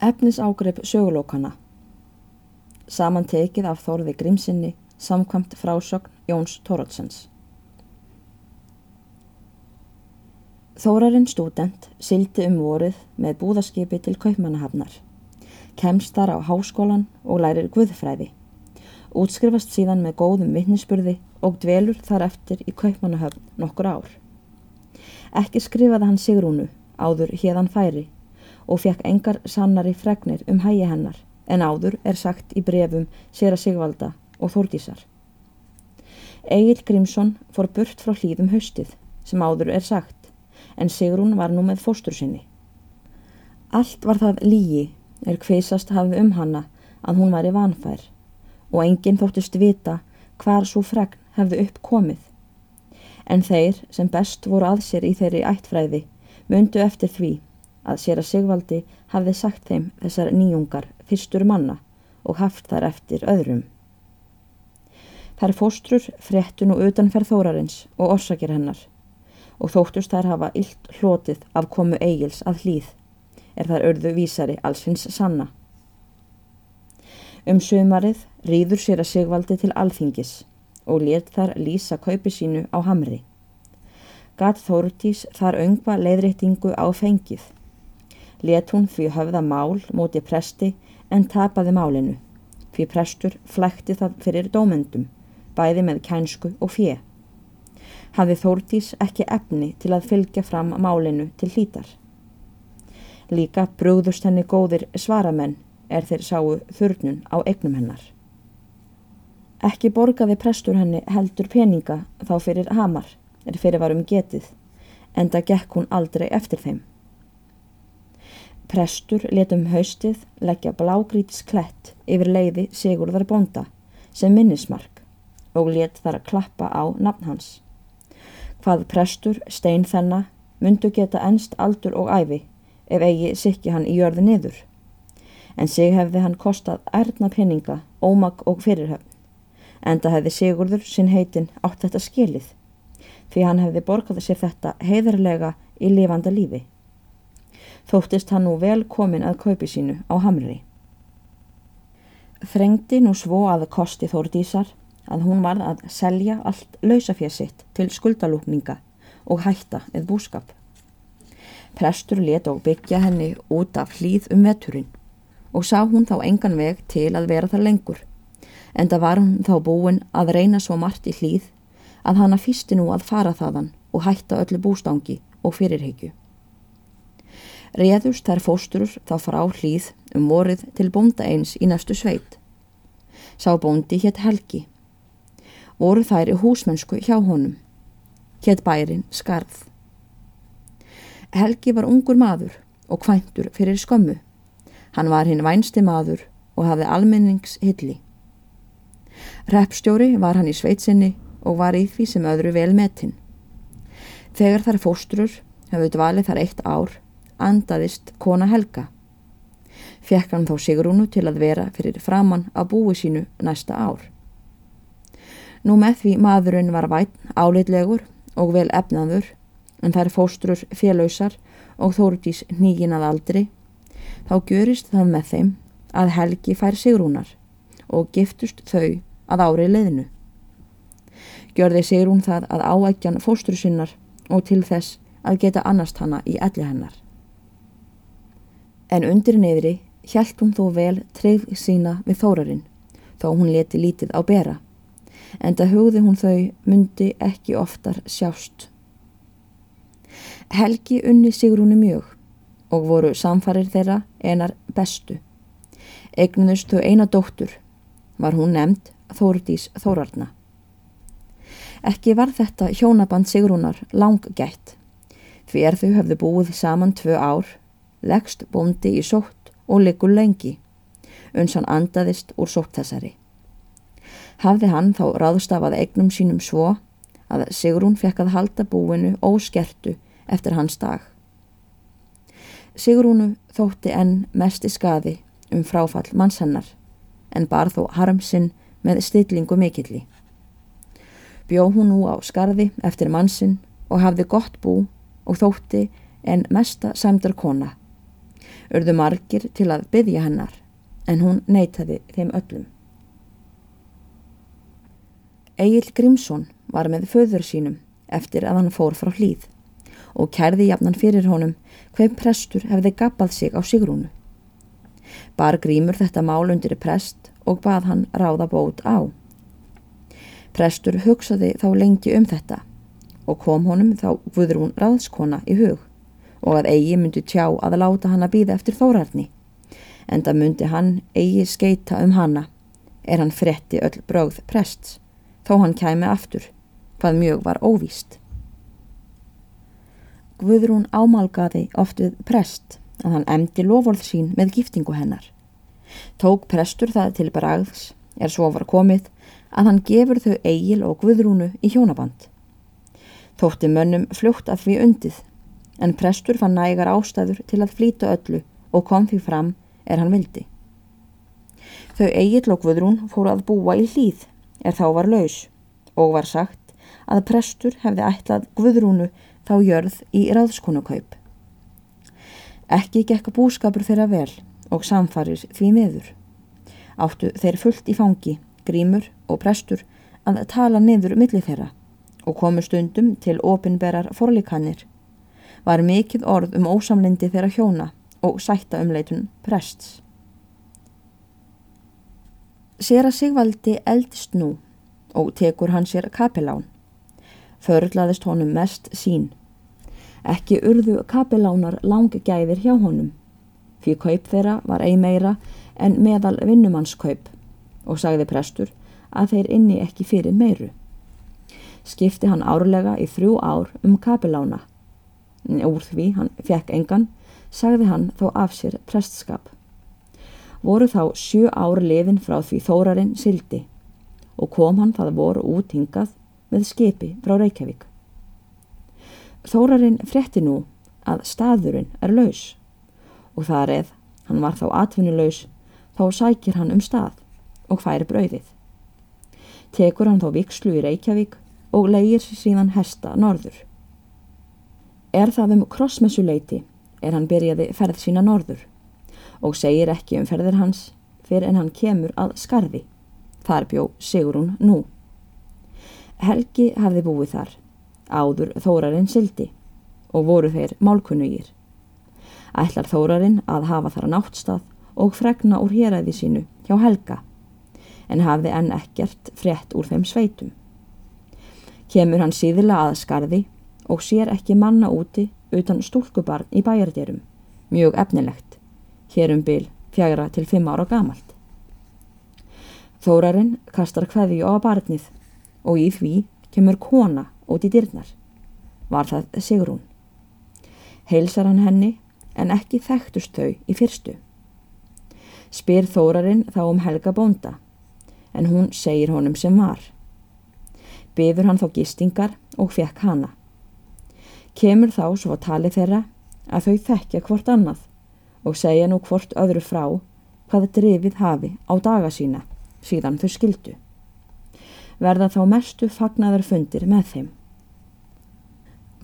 Efniságrip sögulókana Samantekið af Þórði Grímsinni samkvæmt frásögn Jóns Tórótsens Þórarinn stúdent sildi um vorið með búðaskipi til Kaupmannahafnar. Kemst þar á háskólan og lærir guðfræði. Útskrifast síðan með góðum vittnisspurði og dvelur þar eftir í Kaupmannahafn nokkur ár. Ekki skrifaði hann Sigrúnu áður hérðan færi og fekk engar sannari fregnir um hægi hennar en áður er sagt í brefum Sera Sigvalda og Þórdísar. Egil Grímsson fór burt frá hlýðum haustið sem áður er sagt en Sigrún var nú með fóstur sinni. Allt var það lígi er kveisast hafið um hanna að hún var í vanfær og enginn þóttist vita hvar svo fregn hefði upp komið. En þeir sem best voru að sér í þeirri ættfræði myndu eftir því að sér að Sigvaldi hafði sagt þeim þessar nýjungar fyrstur manna og haft þar eftir öðrum. Þær fóstrur fréttun og utanferð þórarins og orsakir hennar og þóttust þær hafa illt hlotið af komu eigils að hlýð, er þær örðu vísari allsins sanna. Um sömarið rýður sér að sigvaldi til alþingis og let þar lýsa kaupi sínu á hamri. Gat Þórtís þar öngva leiðréttingu á fengið. Let hún fyrir höfða mál móti presti en tapaði málinu, fyrir prestur flækti það fyrir dómendum, bæði með kænsku og fjö hafði Þórdís ekki efni til að fylgja fram málinu til hlítar. Líka brúðust henni góðir svaramenn er þeir sáu þurnun á egnum hennar. Ekki borgaði prestur henni heldur peninga þá fyrir hamar, er fyrir varum getið, en það gekk hún aldrei eftir þeim. Prestur letum haustið leggja blágrítis klett yfir leiði Sigurðar Bonda sem minnismark og let þar að klappa á nafn hans hvað prestur, stein þennan, myndu geta ennst aldur og æfi ef eigi sikki hann í jörðu niður. En sig hefði hann kostað erðna peninga, ómag og fyrirhöfn. Enda hefði Sigurður sinn heitin átt þetta skilið, því hann hefði borgaði sér þetta heiðarlega í lifanda lífi. Þóttist hann nú vel komin að kaupi sínu á hamri. Þrengdi nú svo að kosti Þórdísar að hún varð að selja allt lausafér sitt til skuldalúkninga og hætta eða búskap. Prestur let og byggja henni út af hlýð um veturinn og sá hún þá engan veg til að vera þar lengur en það var hún þá búin að reyna svo margt í hlýð að hana fýsti nú að fara þaðan og hætta öllu bústangi og fyrirheikju. Reðust þær fósturur þá fara á hlýð um vorið til bónda eins í næstu sveit. Sá bóndi hétt Helgi voru þær í húsmennsku hjá honum. Hétt bærin skarð. Helgi var ungur maður og kvæntur fyrir skömmu. Hann var hinn vænsti maður og hafði almenningshylli. Repstjóri var hann í sveitsinni og var í því sem öðru vel metinn. Þegar þar fóstrur hefðu dvalið þar eitt ár, andaðist kona Helga. Fekk hann þá Sigrúnu til að vera fyrir framann á búi sínu næsta ár. Nú með því maðurinn var vætt, álitlegur og vel efnaður en þær fóstrur félausar og þórtís nýgin að aldri, þá görist það með þeim að Helgi fær Sigrúnar og giftust þau að ári leðinu. Gjörði Sigrún það að áækjan fóstru sinnar og til þess að geta annast hana í elli hennar. En undir neyðri hjælt hún þó vel treyð sína við þórarinn þó hún leti lítið á bera en það hugði hún þau myndi ekki oftar sjást. Helgi unni Sigrúni mjög og voru samfarir þeirra enar bestu. Egnuðust þau eina dóttur, var hún nefnd Þórdís Þórarna. Ekki var þetta hjónaband Sigrúnar langgætt, er þau höfðu búið saman tvö ár, leggst bóndi í sótt og liggur lengi, uns hann andaðist úr sótt þessari hafði hann þá ráðstafað eignum sínum svo að Sigrún fekk að halda búinu óskertu eftir hans dag. Sigrúnu þótti enn mesti skaði um fráfall mannshennar en bar þó harmsinn með stillingu mikilli. Bjó hún nú á skarði eftir mannsinn og hafði gott bú og þótti en mesta samdar kona Urðu margir til að byggja hennar en hún neytaði þeim öllum. Egil Grímsson var með föður sínum eftir að hann fór frá hlýð og kærði jafnan fyrir honum hvem prestur hefði gabbað sig á sigrúnu. Bar Grímur þetta mál undir prest og bað hann ráða bót á. Prestur hugsaði þá lengi um þetta og kom honum þá Guðrún ráðskona í hug og að eigi myndi tjá að láta hann að býða eftir þórarni. En það myndi hann eigi skeita um hanna er hann fretti öll brögð prests þó hann kæmi aftur hvað mjög var óvíst. Guðrún ámálgaði oft við prest að hann emdi lofólð sín með giftingu hennar. Tók prestur það til bragðs, er svo var komið, að hann gefur þau eigil og Guðrúnu í hjónaband. Þótti mönnum fljótt að því undið, en prestur fann nægar ástæður til að flýta öllu og kom því fram er hann vildi. Þau eigil og Guðrún fóru að búa í hlýð, er þá var laus, og var sagt að prestur hefði ætlað Guðrúnu þá jörð í ráðskonukaup. Ekki gekka búskapur þeirra vel og samfarir því miður. Áttu þeir fullt í fangi, grímur og prestur að tala niður millir þeirra og komu stundum til opinberar forlíkanir. Var mikill orð um ósamlindi þeirra hjóna og sætta umleitun prests. Sér að Sigvaldi eldist nú og tekur hann sér kapilán. Förlaðist honum mest sín. Ekki urðu kapilánar langgæðir hjá honum, fyrir kaup þeirra var ei meira en meðal vinnumannskaup og sagði prestur að þeir inni ekki fyrir meiru. Skipti hann árlega í þrjú ár um kapilána. Úr því hann fekk engan, sagði hann þó af sér prestskap. Voru þá sjö ár lefin frá því þórarinn sildi og kom hann það voru út hingað með skipi frá Reykjavík. Þórarinn frétti nú að staðurinn er laus og þar eð hann var þá atvinnuleus þá sækir hann um stað og færi brauðið. Tekur hann þá vikslu í Reykjavík og leigir síðan hesta norður. Er það um krossmessuleiti er hann byrjaði ferð sína norður og segir ekki um ferðir hans fyrir en hann kemur að skarði. Þar bjó Sigrun nú. Helgi hafði búið þar áður þórarinn sildi og voru þeir málkunnugir. Ætlar þórarinn að hafa þar náttstað og fregna úr héræði sínu hjá Helga en hafði enn ekkert frétt úr þeim sveitum. Kemur hann síðila að skarði og sér ekki manna úti utan stúlkubarn í bæjardyrum, mjög efnilegt, hér um byl fjagra til fimm ára gamalt. Þórarinn kastar hveði á barnið og í því kemur kona út í dyrnar. Var það Sigrún. Heilsar hann henni en ekki þekktust þau í fyrstu. Spyr þórarinn þá um Helga bónda en hún segir honum sem var. Bifur hann þá gistingar og fekk hana. Kemur þá svo að tali þeirra að þau þekkja hvort annað og segja nú hvort öðru frá hvað drifið hafi á daga sína síðan þau skildu. Verða þá mestu fagnaður fundir með þeim.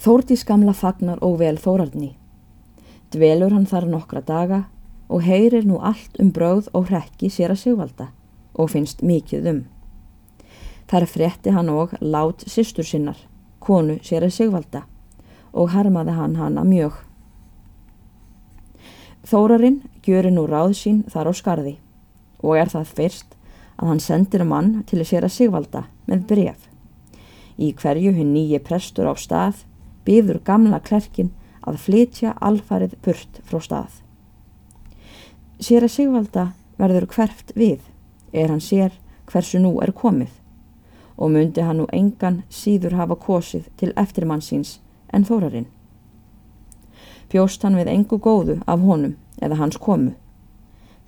Þórdís gamla fagnar og vel þórarni. Dvelur hann þar nokkra daga og heyrir nú allt um bröð og hrekki sér að sigvalda og finnst mikið um. Þar frétti hann og lát sýstur sinnar, konu sér að sigvalda og harmaði hann hana mjög. Þórarinn gjöri nú ráð sín þar á skarði og er það fyrst að hann sendir mann til að sér að sigvalda með bref. Í hverju hinn nýji prestur á stað byður gamla klerkin að flytja alfarið burt frá stað. Sér að Sigvalda verður hverft við er hann sér hversu nú er komið og myndi hann nú engan síður hafa kosið til eftirmannsins en þórarinn. Bjóst hann við engu góðu af honum eða hans komu.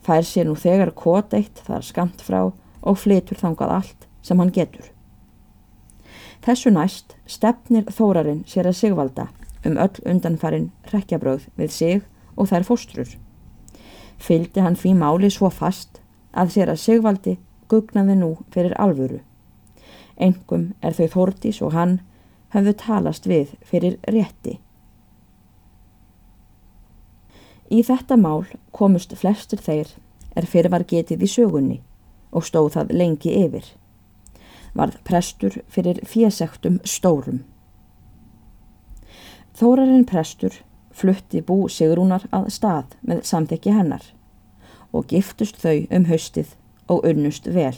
Fær sér nú þegar kot eitt þar skamt frá og flytur þangað allt sem hann getur. Þessu næst stefnir þórarinn sér að sigvalda um öll undanfarin rekjabröð við sig og þær fóstrur. Fyldi hann því máli svo fast að sér að sigvaldi gugnaði nú fyrir alvöru. Engum er þau þórtís og hann hafðu talast við fyrir rétti. Í þetta mál komust flestir þeir er fyrir var getið í sögunni og stóð það lengi yfir. Varð prestur fyrir fjesektum stórum. Þórarinn prestur flutti bú Sigrúnar að stað með samþekki hennar og giftust þau um haustið og unnust vel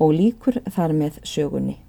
og líkur þar með sögunni.